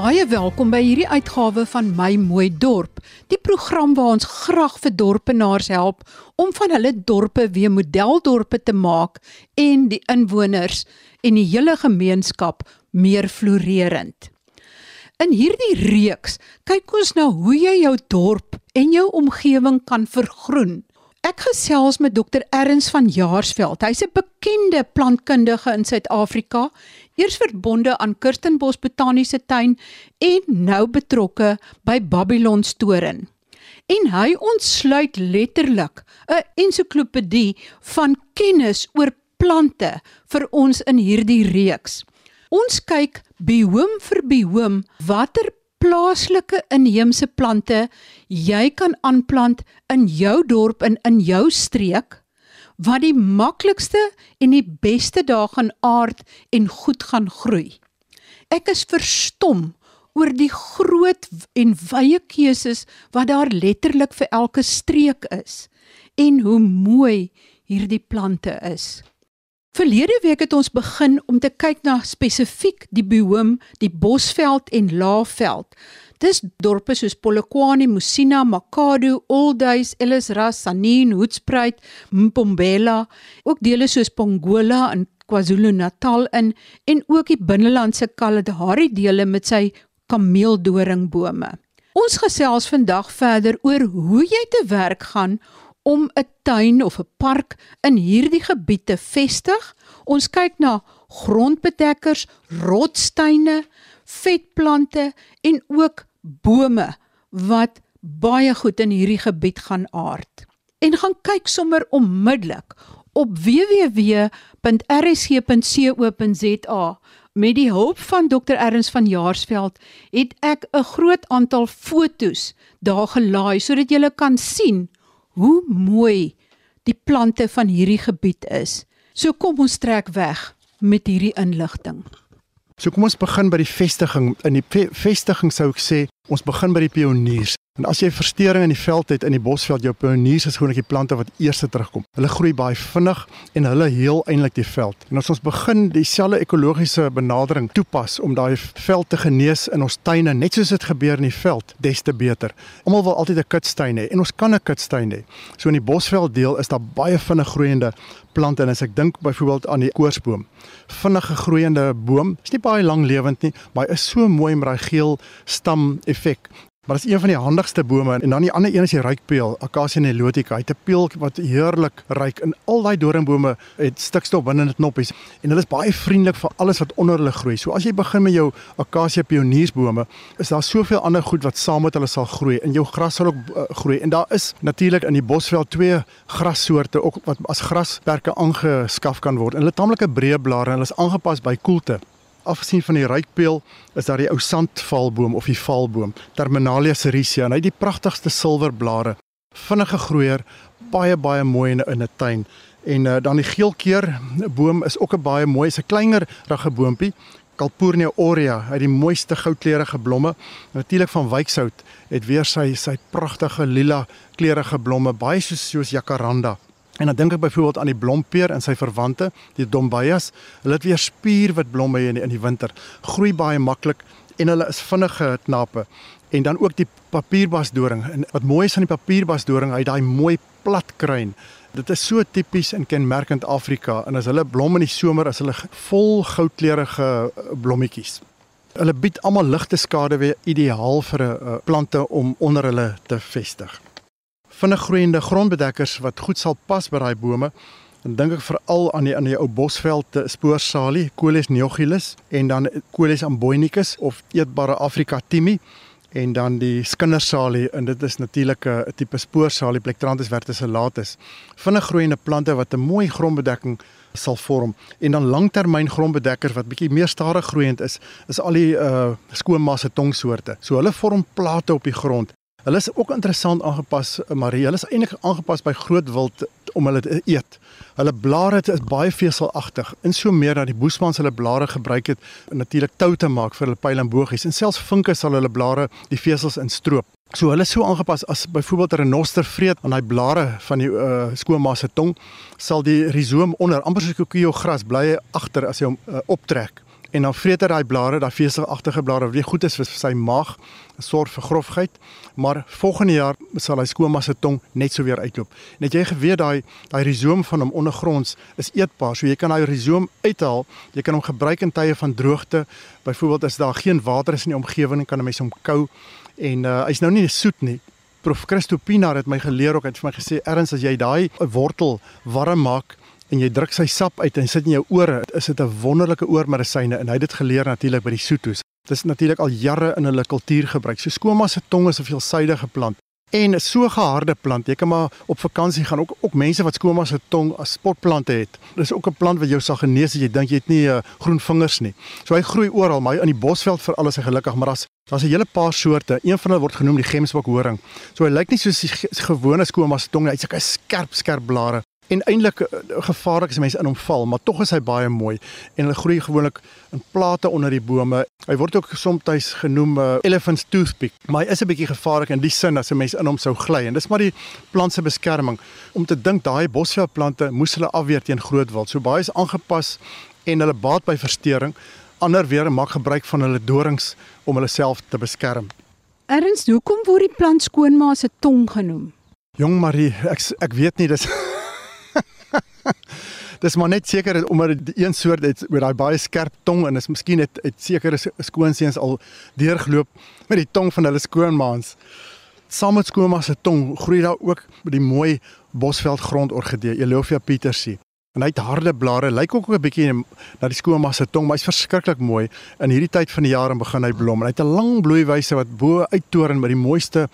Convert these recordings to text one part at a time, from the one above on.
Baie welkom by hierdie uitgawe van My Mooi Dorp, die program waar ons graag vir dorpenaars help om van hulle dorpe weer modeldorpe te maak en die inwoners en die hele gemeenskap meer floreerend. In hierdie reeks kyk ons na hoe jy jou dorp en jou omgewing kan vergroen Ek gesels met Dr Erns van Jaarsveld. Hy's 'n bekende plantkundige in Suid-Afrika, eers verbonde aan Kirstenbos Botaniese Tuin en nou betrokke by Babylon Storen. En hy ontsluit letterlik 'n ensiklopedie van kennis oor plante vir ons in hierdie reeks. Ons kyk biome vir biome watter plaaslike inheemse plante jy kan aanplant in jou dorp en in jou streek wat die maklikste en die beste daar gaan aard en goed gaan groei. Ek is verstom oor die groot en wye keuses wat daar letterlik vir elke streek is en hoe mooi hierdie plante is. Verlede week het ons begin om te kyk na spesifiek die biome, die Bosveld en Laagveld. Dis dorpe soos Polokwane, Musina, Makado, Oldhuis, Ellisras, Sanin, Hoedspruit, Mpombela, ook dele soos Pongola in KwaZulu-Natal in en ook die binnelandse Kalahari dele met sy kameeldoringbome. Ons gesels vandag verder oor hoe jy te werk gaan om 'n tuin of 'n park in hierdie gebied te vestig. Ons kyk na grondbedekkers, rotsteine, vetplante en ook bome wat baie goed in hierdie gebied gaan aard. En gaan kyk sommer onmiddellik op www.rsg.co.za met die hulp van Dr Erns van Jaarsveld het ek 'n groot aantal fotos daar gelaai sodat jy kan sien hoe mooi die plante van hierdie gebied is. So kom ons trek weg met hierdie inligting. So kom ons begin by die vestiging. In die ve vestiging sou ek sê, ons begin by die pioniers. En as jy verstoring in die veld het in die bosveld, jou pioniers is gewoonlik die plante wat eers terugkom. Hulle groei baie vinnig en hulle heel eintlik die veld. En as ons begin dieselfde ekologiese benadering toepas om daai veld te genees in ons tuine, net soos dit gebeur in die veld, des te beter. Almal wil altyd 'n kitstuin hê en ons kan 'n kitstuin hê. So in die bosveld deel is daar baie vinnig groeiende plante en as ek dink byvoorbeeld aan die koorsboom. Vinnige groeiende boom, is nie baie lank lewend nie, maar is so mooi met daai geel stam effek Maar dit is een van die handigste bome en dan die ander een is die ryikpeel, Acacia nilotica. Hy het 'n peel wat heerlik ryk en al daai doringbome het stikstof binne in dit knoppies en hulle is baie vriendelik vir alles wat onder hulle groei. So as jy begin met jou Acacia pioniersbome, is daar soveel ander goed wat saam met hulle sal groei en jou gras sal ook uh, groei. En daar is natuurlik in die bosveld twee grassoorte ook wat as grasperke aangeskaf kan word. En hulle het tamelike breë blare en hulle is aangepas by koelte afgesien van die rykpeel is daar die ou sandvalboom of die valboom Terminalia sericea en hy het die pragtigste silverblare vinnige groeier baie baie mooi in 'n tuin. En uh, dan die geelkeer boom is ook 'n baie mooi is 'n kleiner rugge boontjie Calpurnia aurea het die mooiste goudkleurige blomme. Natuurlik van wyksout het weer sy sy pragtige lila kleurige blomme baie soos soos jacaranda En dan dink ek byvoorbeeld aan die blompeer en sy verwante, die dombayas. Hulle het weer spierwit blomme in die, in die winter. Groei baie maklik en hulle is vinnige knappe. En dan ook die papierbasdoring. En wat mooi is aan die papierbasdoring, hy het daai mooi plat kruin. Dit is so tipies in kenmerkend Afrika en as hulle blom in die somer, as hulle vol goudkleurige eh, blommetjies. Hulle bied almal ligte skade weer ideaal vir 'n eh, plante om onder hulle te vestig vinnig groeiende grondbedekkers wat goed sal pas by daai bome. Dan dink ek veral aan die aan die ou bosveld spoorsalie, Coles neogylis en dan Coles amboinicus of eetbare Afrika timi en dan die skindersalie en dit is natuurlik 'n tipe spoorsalie Plectranthus verticulatus. Vinnig groeiende plante wat 'n mooi grondbedekking sal vorm en dan langtermyn grondbedekkers wat bietjie meer stadig groeiend is, is al die uh skoonmasse tongsoorte. So hulle vorm plate op die grond Hulle is ook interessant aangepas, eh, Marie. Hulle is eintlik aangepas by groot wild om hulle te eet. Hulle blare is baie veselagtig. In so meer dat die boesmans hulle blare gebruik het natuurlik tou te maak vir hulle pyl en bogies en selfs vinke sal hulle blare die vesels instroop. So hulle is so aangepas as byvoorbeeld 'n renoster vreet aan daai blare van die uh, skoonmasse tong, sal die rizoom onder amper soos 'n koeie gras bly agter as hy hom uh, optrek en dan vreet hy daai blare, daai veselagtige blare wat nie goed is vir sy maag, sorg vir grofheid, maar volgende jaar sal hy skoma se tong net so weer uitloop. Net jy geweet daai daai rizoom van hom ondergronds is eetbaar, so jy kan daai rizoom uithaal. Jy kan hom gebruik in tye van droogte. Byvoorbeeld as daar geen water is in die omgewing, kan 'n mens hom kou en uh, hy's nou nie soet nie. Prof Christo Pinaar het my geleer ook, het vir my gesê erns as jy daai wortel warm maak en jy druk sy sap uit en sit in jou ore, is dit 'n wonderlike oormedisyne en hy het dit geleer natuurlik by die Soetos. Dit is natuurlik al jare in hulle kultuur gebruik. So skoma se tong is 'n veelsidige plant en so geharde plant. Jy kan maar op vakansie gaan ook ook mense wat skoma se tong as spotplante het. Dis ook 'n plant wat jou sal genees as jy dink jy het nie uh, groen vingers nie. So hy groei oral, maar in die bosveld vir alles is gelukkig, maar as daar's 'n hele paar soorte. Een van hulle word genoem die gemsbok horing. So hy lyk nie soos die gewone skoma se tong nie. Hy's 'n skerp skerp blare en eintlik eh, gevaarlik as mense in hom val, maar tog is hy baie mooi en hulle groei gewoonlik in plate onder die bome. Hy word ook soms genoem uh, elephant's toothpick, maar hy is 'n bietjie gevaarlik in die sin as 'n mens in hom sou gly en dis maar die plant se beskerming om te dink daai bosveldplante moes hulle afweer teen groot wild. So baie is aangepas en hulle baat by verstoring. Ander weer maak gebruik van hulle dorings om hulle self te beskerm. Erns, hoekom word die plant skoonma se tong genoem? Jong Marie, ek ek weet nie dis dis maar net seker omdat die een soort het met daai baie skerp tong en is miskien het, het sekere skoonseuns al deurgeloop met die tong van hulle skoonmaans. Saam met skoonma se tong groei daar ook die mooi bosveld grondorgidee, Elophia petersi. En hy het harde blare, lyk ook 'n bietjie na die skoonma se tong, maar hy's verskriklik mooi. In hierdie tyd van die jaar begin hy blom en hy het 'n lang bloeiwyse wat bo uittoren met die mooiste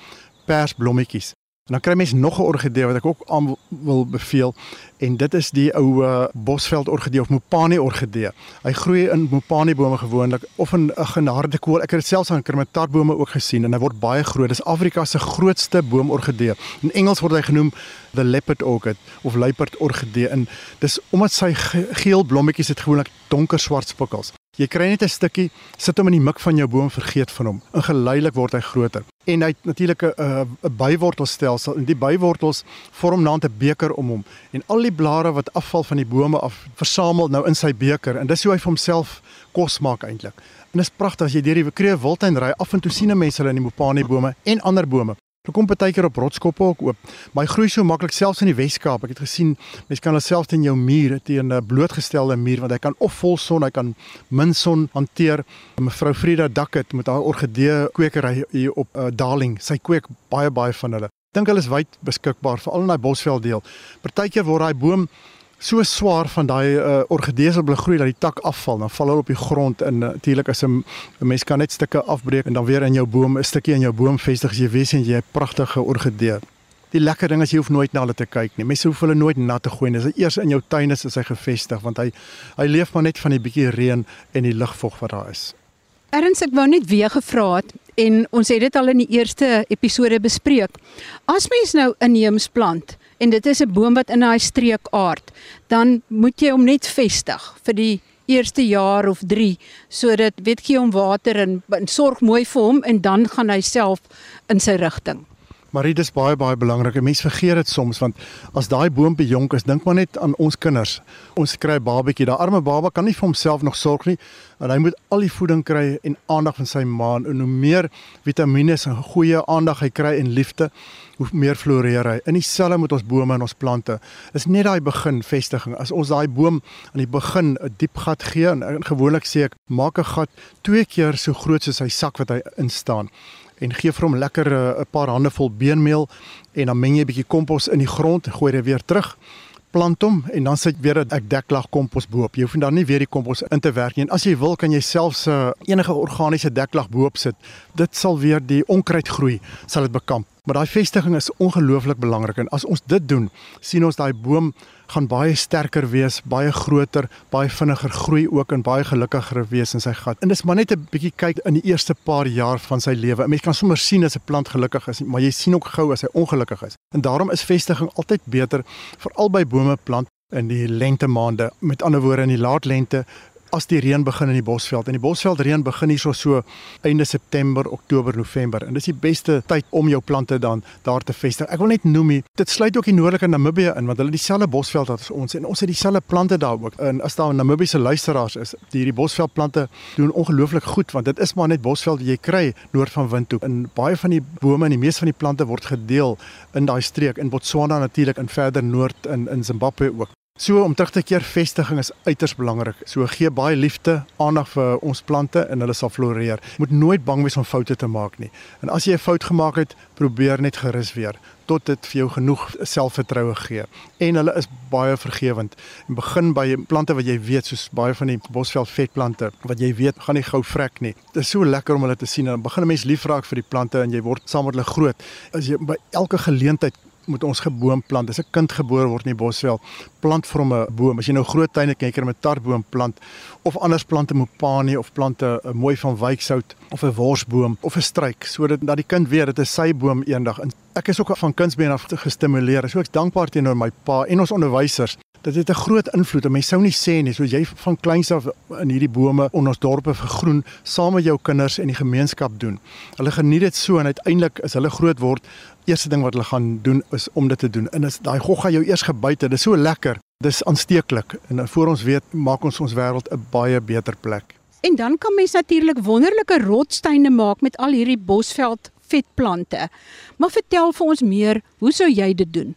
persblommetjies. En dan kry mens nog 'n orgidee wat ek ook aan wil beveel en dit is die ou uh, bosveld orgidee of Mopani orgidee. Hy groei in Mopani bome gewoonlik of in 'n genaarde kool. Ek het dit selfs aan kermetarbome ook gesien en hy word baie groot. Dis Afrika se grootste boomorgidee. In Engels word hy genoem the leopard orchid of luiperd orgidee en dis omdat sy geel blommetjies het gewoonlik donker swart spikkels. Jy kry net 'n stukkie, sit hom in die mik van jou boom, vergeet van hom. En geleidelik word hy groter. En hy het natuurlik 'n 'n bywortelstelsel en die bywortels vorm naand 'n beker om hom. En al die blare wat afval van die bome af, versamel nou in sy beker en dis hoe hy vir homself kos maak eintlik. En dit is pragtig as jy deur die Kreeu Wildtuin ry, af en toe sien mense hulle in die mopani bome en ander bome. Hulle kom baie keer op rotskoppe ook oop. Maar hy groei so maklik selfs in die Wes-Kaap. Ek het gesien mense kan homself teen jou muur teen 'n blootgestelde muur want hy kan of vol son, hy kan min son hanteer. Mevrou Frida Dakket met haar orgidee kwekery hier op uh, Darling. Sy kweek baie baie van hulle. Dink hulle is wyd beskikbaar veral in daai Bosveld deel. Partykeer word daai boom so swaar van daai uh, orgidees op hulle groei dat die tak afval, dan val hulle op die grond en uh, natuurlik as 'n mens kan net stukke afbreek en dan weer in jou boom 'n stukkie in jou boom vestig as jy weet jy 'n pragtige orgidee. Die lekker ding is jy hoef nooit na hulle te kyk nie. Mense hoef hulle nooit nat te gooi nie. As hy eers in jou tuin is, is hy gevestig want hy hy leef maar net van die bietjie reën en die lugvog wat daar is. Erns ek wou net weer gevra het en ons het dit al in die eerste episode bespreek. As mens nou inheems plant, en dit is 'n boom wat in daai streek aard, dan moet jy hom net vestig vir die eerste jaar of 3 sodat weet jy hom water en, en sorg mooi vir hom en dan gaan hy self in sy rigting. Maar dit is baie baie belangrik. Mense vergeet dit soms want as daai boompie jonk is, dink maar net aan ons kinders. Ons kry 'n babatjie, daai arme baba kan nie vir homself nog sorg nie. En hy moet al die voeding kry en aandag van sy ma en hoe meer vitamiene en goeie aandag hy kry en liefde, hoe meer floreer hy. In dieselfde met ons bome en ons plante. Is net daai begin vestiging. As ons daai boom aan die begin 'n diep gat gee en gewoonlik sê ek maak 'n gat twee keer so groot soos hy sak wat hy instaan en gee vir hom lekker eh, 'n paar hande vol beenmeel en dan meng jy 'n bietjie kompos in die grond en gooi dit weer terug plant hom en dan sit weer 'n deklag kompos bo-op. Jy hoef dan nie weer die kompos in te werk nie. En as jy wil, kan jy selfs uh, enige organiese deklag bo-op sit. Dit sal weer die onkruid groei, sal dit bekamp. Maar daai vestiging is ongelooflik belangrik en as ons dit doen, sien ons daai boom gaan baie sterker wees, baie groter, baie vinniger groei ook en baie gelukkiger wees in sy gat. En dis maar net 'n bietjie kyk in die eerste paar jaar van sy lewe. Mens kan sommer sien as 'n plant gelukkig is, maar jy sien ook gou as hy ongelukkig is. En daarom is vestiging altyd beter veral by bome plant in die lente maande. Met ander woorde in die laat lente as die reën begin in die Bosveld. En die Bosveld reën begin hier so so einde September, Oktober, November. En dis die beste tyd om jou plante dan daar te vestig. Ek wil net noem hier, dit sluit ook die noordelike Namibië in want hulle dieselfde Bosveld as ons en ons het dieselfde plante daar ook. En as daar Namibiese luisteraars is, die hierdie Bosveldplante doen ongelooflik goed want dit is maar net Bosveld wat jy kry noord van Windhoek. En baie van die bome en die meeste van die plante word gedeel in daai streek in Botswana natuurlik en verder noord in in Zimbabwe ook. So om terug te keer vestiging is uiters belangrik. So gee baie liefde, aandag vir ons plante en hulle sal floreer. Moet nooit bang wees om foute te maak nie. En as jy 'n fout gemaak het, probeer net gerus weer tot dit vir jou genoeg selfvertroue gee. En hulle is baie vergewend. En begin by plante wat jy weet soos baie van die bosveld vetplante wat jy weet gaan nie gou vrek nie. Dit is so lekker om hulle te sien en dan begin 'n mens liefraak vir die plante en jy word saam met hulle groot. As jy by elke geleentheid moet ons geboom plant. As 'n kind gebore word in die Bosveld, plant vir hom 'n boom. As jy nou groot tuine kyk en 'n tartboom plant of anders plante mopani of plante 'n mooi van wyksout of 'n worsboom of 'n struik sodat dat die kind weet dit is sy boom eendag. En ek is ook van kindsbeen af gestimuleer. So ek's dankbaar teenoor my pa en ons onderwysers Dit het 'n groot invloed. Mense sou nie sê nie, soos jy van kleins af in hierdie bome in ons dorpe vergroen saam met jou kinders en die gemeenskap doen. Hulle geniet dit so en uiteindelik is hulle groot word eerste ding wat hulle gaan doen is om dit te doen. En as daai gogga jou eers gebyt het, dis so lekker. Dis aansteeklik en voor ons weet maak ons ons wêreld 'n baie beter plek. En dan kan mens natuurlik wonderlike rotsteine maak met al hierdie bosveld vetplante. Maar vertel vir ons meer, hoe sou jy dit doen?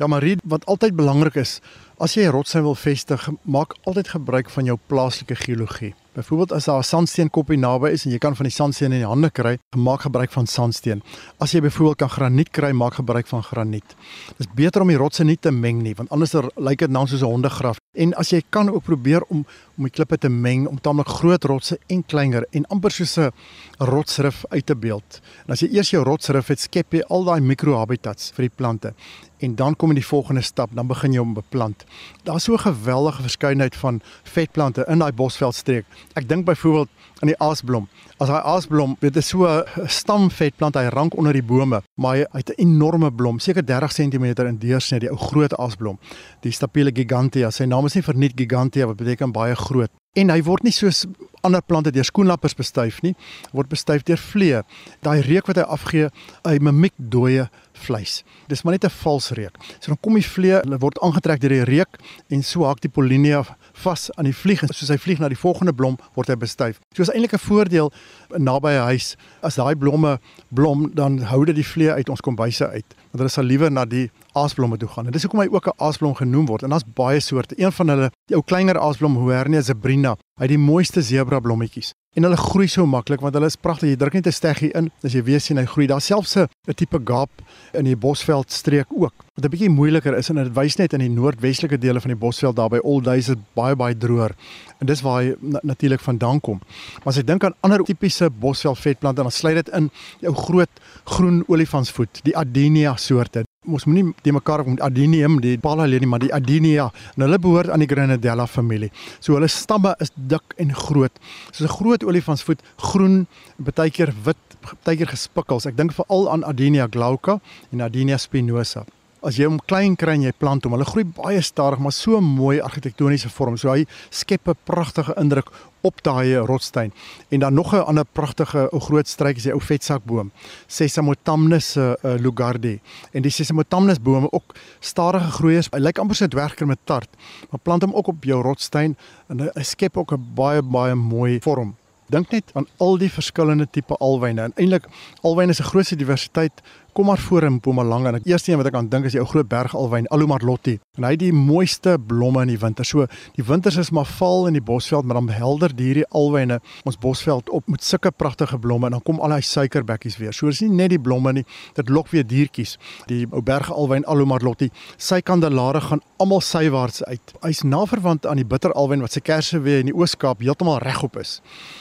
Ja, Marie, wat altyd belangrik is, as jy 'n rotsteen wil vestig, maak altyd gebruik van jou plaaslike geologie. Byvoorbeeld as daar 'n sandsteenkoppie naby is en jy kan van die sandsteen in die hande kry, maak gebruik van sandsteen. As jy byvoorbeeld kan graniet kry, maak gebruik van graniet. Dit is beter om die rotse nie te meng nie, want anders lyk dit nou soos 'n hondegraf. En as jy kan ook probeer om om die klippe te meng om tamelik groot rotse en kleiner en amper soos 'n rotsrif uit te beeld. En as jy eers jou rotsrif het, skep jy al daai mikrohabitats vir die plante. En dan kom in die volgende stap, dan begin jy om beplant. Daar's so 'n geweldige verskeidenheid van vetplante in daai bosveldstreek. Ek dink byvoorbeeld aan die aasblom. As hy aasblom, dit is so 'n stamvetplant, hy rank onder die bome, maar hy het 'n enorme blom, seker 30 cm in deursnee, die ou groot aasblom. Die Stapele gigantea. Sy naam is nie verniet gigantea wat beteken baie groot. En hy word nie soos ander plante deur skoenlappers bestuif nie, word bestuif deur vliee. Daai reuk wat hy afgee, hy mimiek dooie vleis. Dis maar net 'n vals reuk. So dan kom die vliee, hulle word aangetrek deur die reuk en so haak die polinia vas aan die vlieg en soos hy vlieg na die volgende blom word hy bestuif. So is eintlik 'n voordeel naby 'n huis. As daai blomme blom, dan hou dit die vliee uit ons kombuise uit. Want hulle sal liewer na die aasblomme toe gaan. En dis hoekom hy ook 'n aasblom genoem word. En daar's baie soorte. Een van hulle, die ou kleiner aasblom Huernia zebrina, hy het die mooiste zebra blommetjies. En hulle groei so maklik want hulle is pragtig. Jy druk net 'n steggie in, as jy weer sien hy groei. Daar's selfs 'n tipe gaap in die Bosveld streek ook. Wat 'n bietjie moeiliker is en dit wys net in die noordwestelike dele van die Bosveld daar by Oldhuys is baie baie droër. En dis waar hy na natuurlik vandaan kom. Maar as jy dink aan ander tipiese Bosveld vetplante, dan sluit dit in jou groot groen olifantsvoet, die Adenia soorte. Ons moenie die mekaar met Adenium, die Palalinie, maar die Adenia. En hulle behoort aan die Grenadella familie. So hulle stamme is dik en groot. Soos 'n groot olifantsvoet, groen, baie keer wit, baie keer gespikkels. Ek dink veral aan Adenia glauca en Adenia spinosa as jy hom klein kry en jy plant hom, hulle groei baie stadig, maar so mooi argitektoniese vorm. So hy skep 'n pragtige indruk op daai rotsteen. En dan nog 'n ander pragtige ou groot struik is die ou vetsakboom, Sesamotamnus uh, lugardi. En die Sesamotamnus bome ook stadige groeiers. Hy lyk amper so 'n dwergker met tart. Maar plant hom ook op jou rotsteen en hy skep ook 'n baie baie mooi vorm. Dink net aan al die verskillende tipe alwyne. En eintlik alwyne se grootste diversiteit kom maar voor in Mpumalanga en die eerste een wat ek aan dink is die ou groot berg alwyn Alumarlotti en hy het die mooiste blomme in die winter. So die winters is maar val in die bosveld maar dan helder hierdie alwyne ons bosveld op met sulke pragtige blomme en dan kom al daai suikerbekkies weer. So dis nie net die blomme nie, dit lok weer diertjies. Die ou berg alwyn Alumarlotti, sy kandelare gaan almal sywaarts uit. Hy's naverwant aan die bitteralwyn wat se kersse weer in die Oos-Kaap heeltemal regop is.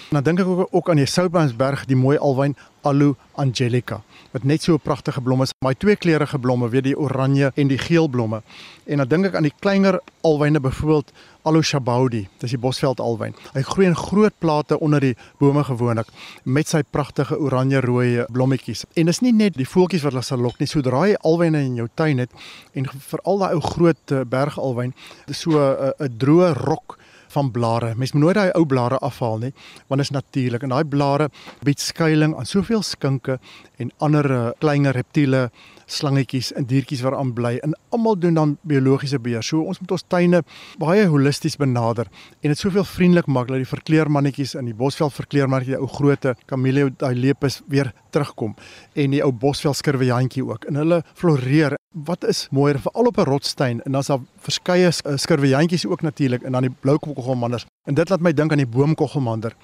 En dan dink ek ook, ook aan die Soutbansberg, die mooi alwyn Alu Angelica wat net so 'n pragtige blom is. My twee kleurige blomme, weet die oranje en die geel blomme. En dan dink ek aan die kleiner alwyne byvoorbeeld Alu Shabaudi, dis die Bosveld alwyn. Hy groei in groot plate onder die bome gewoonlik met sy pragtige oranje-rooi blommetjies. En dis nie net die voeltjies wat hulle sal lok nie, sodra jy alwyne in jou tuin het en veral daai ou groot eh, bergalwyn, dis so 'n 'n droë rok van blare. Mens moet nooit daai ou blare afhaal nie, want dit is natuurlik en daai blare bied skuilings aan soveel skinke en ander uh, klein reptiele slangetjies en diertjies wat aan bly en almal doen dan biologiese beheer. So ons moet ons tuine baie holisties benader en dit soveel vriendelik maak dat die verkleermannetjies in die bosveld verkleermannetjie ou grootte kamelie daai lepes weer terugkom en die ou bosveld skurwejantjie ook en hulle floreer. Wat is mooier veral op 'n rotssteen en dan's daar verskeie eh, skurwejantjies ook natuurlik en dan die blou kokkelmanders. En dit laat my dink aan die boomkoggelmander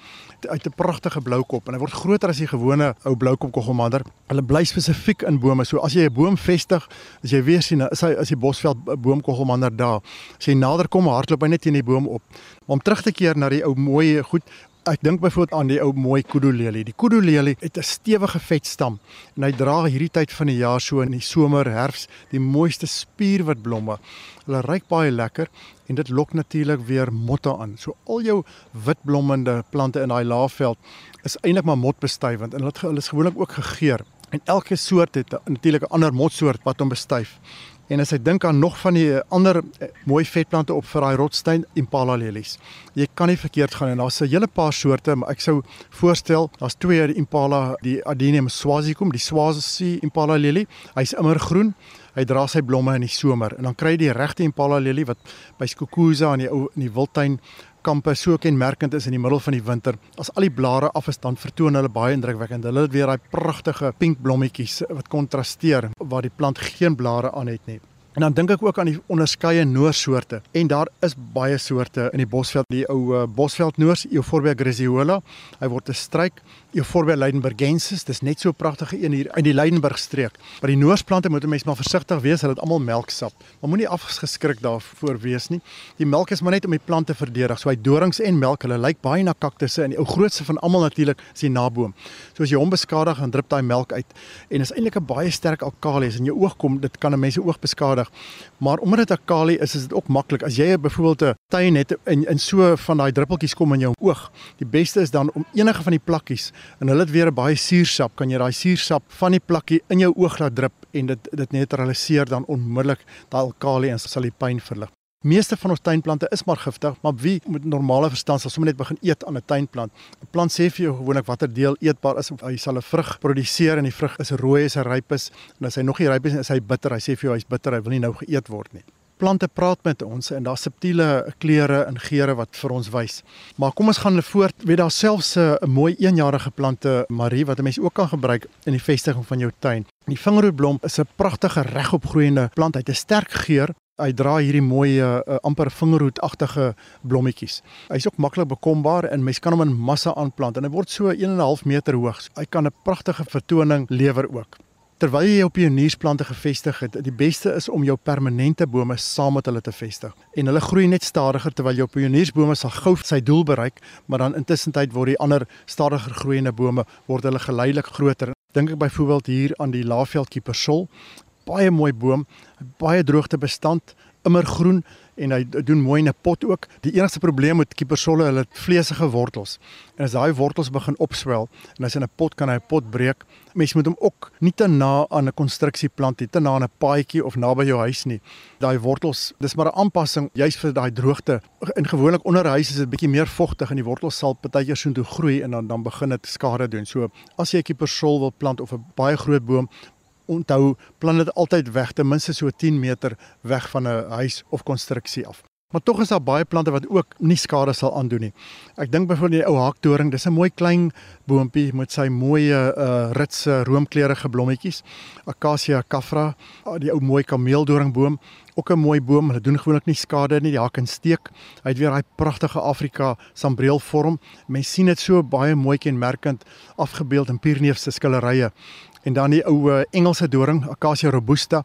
uit 'n pragtige blou kop en hy word groter as die gewone ou blou kop koggelmander. Hulle bly spesifiek in bome. So as jy 'n boom vestig, as jy weer sien is hy is die bosveld boomkoggelmander daar. As jy nader kom, hardloop hy net teen die boom op. Maar om terug te keer na die ou mooi goed Ek dink byvoorbeeld aan die ou mooi kudulelie. Die kudulelie het 'n stewige vetstam en hy dra hierdie tyd van die jaar so in die somer, herfs, die mooiste spierwit blomme. Hulle ruik baie lekker en dit lok natuurlik weer motte aan. So al jou witblommende plante in daai laafveld is eintlik maar motbestuivend en hulle is gewoonlik ook gegeur. En elke soort het natuurlik 'n ander motsoort wat hom bestuif. En as jy dink aan nog van die ander eh, mooi vetplante op vir daai rotsteen Impala lelies. Jy kan nie verkeerd gaan en daar's 'n hele paar soorte, maar ek sou voorstel, daar's twee die Impala, die Adenium swazicum, die Swazi Impala lelie. Hy's immergroen. Hy dra sy blomme in die somer en dan kry jy die regte Impala lelie wat by Skukuza in die ou in die wildtuin kampe so kenmerkend is in die middel van die winter. As al die blare af is, dan vertoon hulle baie indrukwekkend. Hulle het weer daai pragtige pink blommetjies wat kontrasteer waar die plant geen blare aan het nie. En dan dink ek ook aan die onderskeie noorsoorte. En daar is baie soorte in die Bosveld, die ou uh, Bosveld noors, Euphorbia grisiola. Hy word 'n struik, Euphorbia leidenbergensis. Dis net so 'n pragtige een hier in die Leidenburg streek. Maar die noorsplante moet 'n mens maar versigtig wees, hulle het almal melksap. Maar moenie afgeskrik daarvoor wees nie. Die melk is maar net om die plant te verdedig. So hy dorings en melk, hulle lyk baie na kaktusse en die ou grootste van almal natuurlik is die naboom. So as jy hom beskadig, dan drup daai melk uit en is eintlik 'n baie sterk alkali. As in jou oog kom, dit kan 'n mens se oog beskadig nodig. Maar omdat dit 'n kali is, is dit ook maklik. As jy byvoorbeeld 'n tuin het en in so van daai druppeltjies kom in jou oog, die beste is dan om enige van die plakkies en hulle het weer 'n baie suursap, kan jy daai suursap van die plakkie in jou oog laat drup en dit dit neutraliseer dan onmiddellik daai alkali en sal die pyn verlig. Meeste van ons tuinplante is maar giftig, maar wie met normale verstand sal sommer net begin eet aan 'n tuinplant? 'n Plant sê vir jou gewoonlik watter deel eetbaar is of hy sal 'n vrug produseer en die vrug is rooi as hy ryp is en as hy nog nie ryp is, is hy bitter. Hy sê vir jou hy's bitter, hy wil nie nou geëet word nie. Plante praat met ons en daar's subtiele kleure en geure wat vir ons wys. Maar kom ons gaan voort. Weet daar selfs 'n mooi eenjarige plante Marie wat 'n mens ook kan gebruik in die vestiging van jou tuin. Die vingerhoedblom is 'n pragtige regopgroeiende plant. Hy het 'n sterk geur hy dra hierdie mooi uh, amper vingerhoedagtige blommetjies. Hy's ook maklik bekombaar en mens kan hom in massa aanplant en hy word so 1.5 meter hoog. Hy kan 'n pragtige vertoning lewer ook. Terwyl jy jou pioniersplante gevestig het, die beste is om jou permanente bome saam met hulle te vestig. En hulle groei net stadiger terwyl jou pioniersbome sal gou sy doel bereik, maar dan intussen tyd word die ander stadiger groeiende bome word hulle geleidelik groter. Dink ek byvoorbeeld hier aan die Laaveld Kiepersol baie mooi boom, baie droogtebestand, immer groen en hy doen mooi in 'n pot ook. Die enigste probleem met kiepersolle, hulle het vleesige wortels. En as daai wortels begin opswel en as in 'n pot kan hy 'n pot breek. Mens moet hom ook nie te na aan 'n konstruksieplant nie, te na aan 'n paadjie of naby jou huis nie. Daai wortels, dis maar 'n aanpassing juis vir daai droogte. In gewoonlik onder huis is dit bietjie meer vogtig en die wortels sal partykeer soontoe groei en dan dan begin dit skade doen. So as jy 'n kiepersol wil plant of 'n baie groot boom, onthou plan dit altyd weg ten minste so 10 meter weg van 'n huis of konstruksie af. Maar tog is daar baie plante wat ook nie skade sal aandoen nie. Ek dink byvoorbeeld die ou haakdoring, dis 'n mooi klein boontjie met sy mooi uh ritse roomkleurige blommetjies. Acacia caffra, die ou mooi kameeldoringboom, ook 'n mooi boom. Hulle doen gewoonlik nie skade nie, die haak en steek. Hy het weer daai pragtige Afrika sambreelvorm. Mens sien dit so baie mooi kenmerkend afgebeeld in Pierneef se skillerye. En dan die ou Engelse doring, Acacia robusta,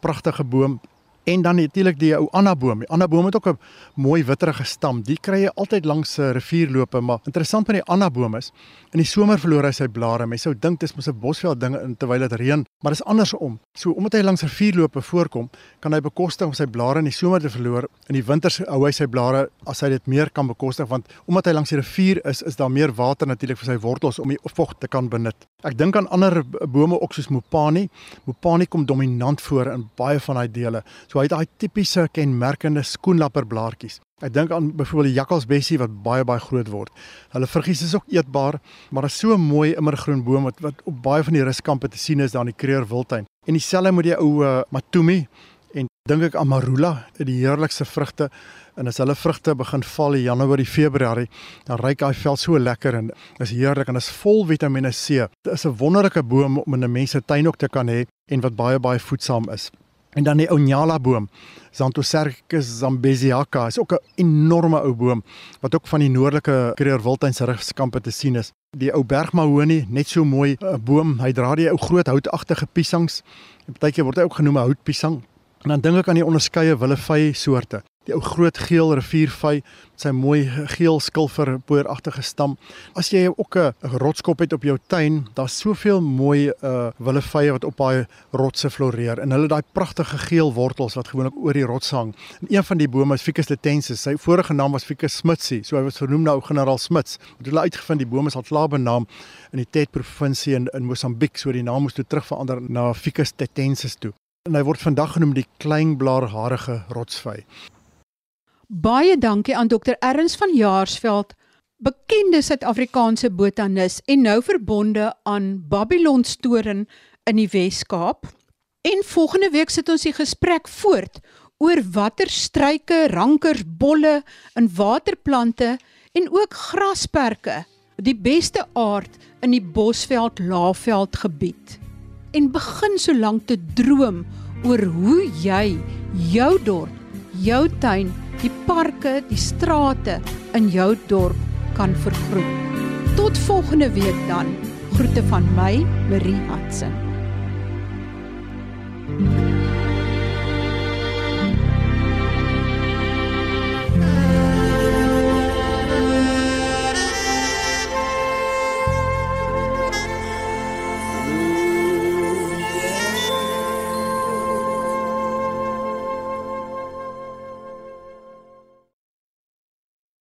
pragtige boom En dan natuurlik die ou Annaboom. Die Annaboom het ook 'n mooi witterige stam. Die kry jy altyd langs 'n rivierloope, maar interessant met die Annaboom is, in die somer verloor hy sy blare. Mens sou dink dit is mos 'n bosveld ding terwyl dit reën, maar dit is andersom. So omdat hy langs rivierloope voorkom, kan hy bekostig om sy blare in die somer te verloor. In die winters hou hy sy blare as hy dit meer kan bekostig want omdat hy langs die rivier is, is daar meer water natuurlik vir sy wortels om die vog te kan benut. Ek dink aan ander bome ook soos Mopani. Mopani kom dominant voor in baie van daai dele. So hy het daai tipiese kenmerkende skoenlapperblaartjies. Ek dink aan byvoorbeeld die jakkalsbessie wat baie baie groot word. Hulle vruggies is ook eetbaar, maar is so mooi immergroen boom wat wat op baie van die ruskampe te sien is daar in die Kreer Wildtuin. En dieselfde met die ou uh, Matumi en dink ek amarula, die heerlikste vrugte. En as hulle vrugte begin val in Januarie, Februarie, dan ryk daai vel so lekker en is heerlik en is vol Vitamiene C. Dit is 'n wonderlike boom om in 'n mens se tuin ook te kan hê en wat baie baie voedsaam is. En dan die Onyala boom, Xanthocercus zambesiaca, is ook 'n enorme ou boom wat ook van die noordelike Kruger Wildtuin se rugskampe te sien is. Die ou bergmahonie, net so mooi 'n boom. Hy dra die ou groot houtagtige piesangs. Partykeer word hy ook genoem houtpiesang. En dan dink ek aan die onderskeie willevy soorte die ou groot geel riviervy met sy mooi geel skilfer pooragtige stam. As jy ook 'n rotskop het op jou tuin, daar's soveel mooi uh willevye wat op daai rotse floreer en hulle daai pragtige geel wortels wat gewoonlik oor die rots hang. En een van die bome is Ficus latensis. Sy vorige naam was Ficus smitsi, so hy was vernoem na ou generaal Smits. Het hulle uitgevind die boom is al klaar benaam in die Tet provinsie in in Mosambiek, so die naam moes toe terug verander na Ficus latensis toe. En hy word vandag genoem die kleinblaarharige rotsvy. Baie dankie aan Dr. Erns van Jaarsveld, bekende Suid-Afrikaanse botanis en nou verbonde aan Babylon Storen in die Wes-Kaap. En volgende week sit ons die gesprek voort oor watter struike, rankers, bolle en waterplante en ook grasperke die beste aard in die Bosveld Laagveld gebied. En begin solank te droom oor hoe jy jou dorp, jou tuin die parke, die strate in jou dorp kan vergroen. Tot volgende week dan. Groete van my, Marie Hudson.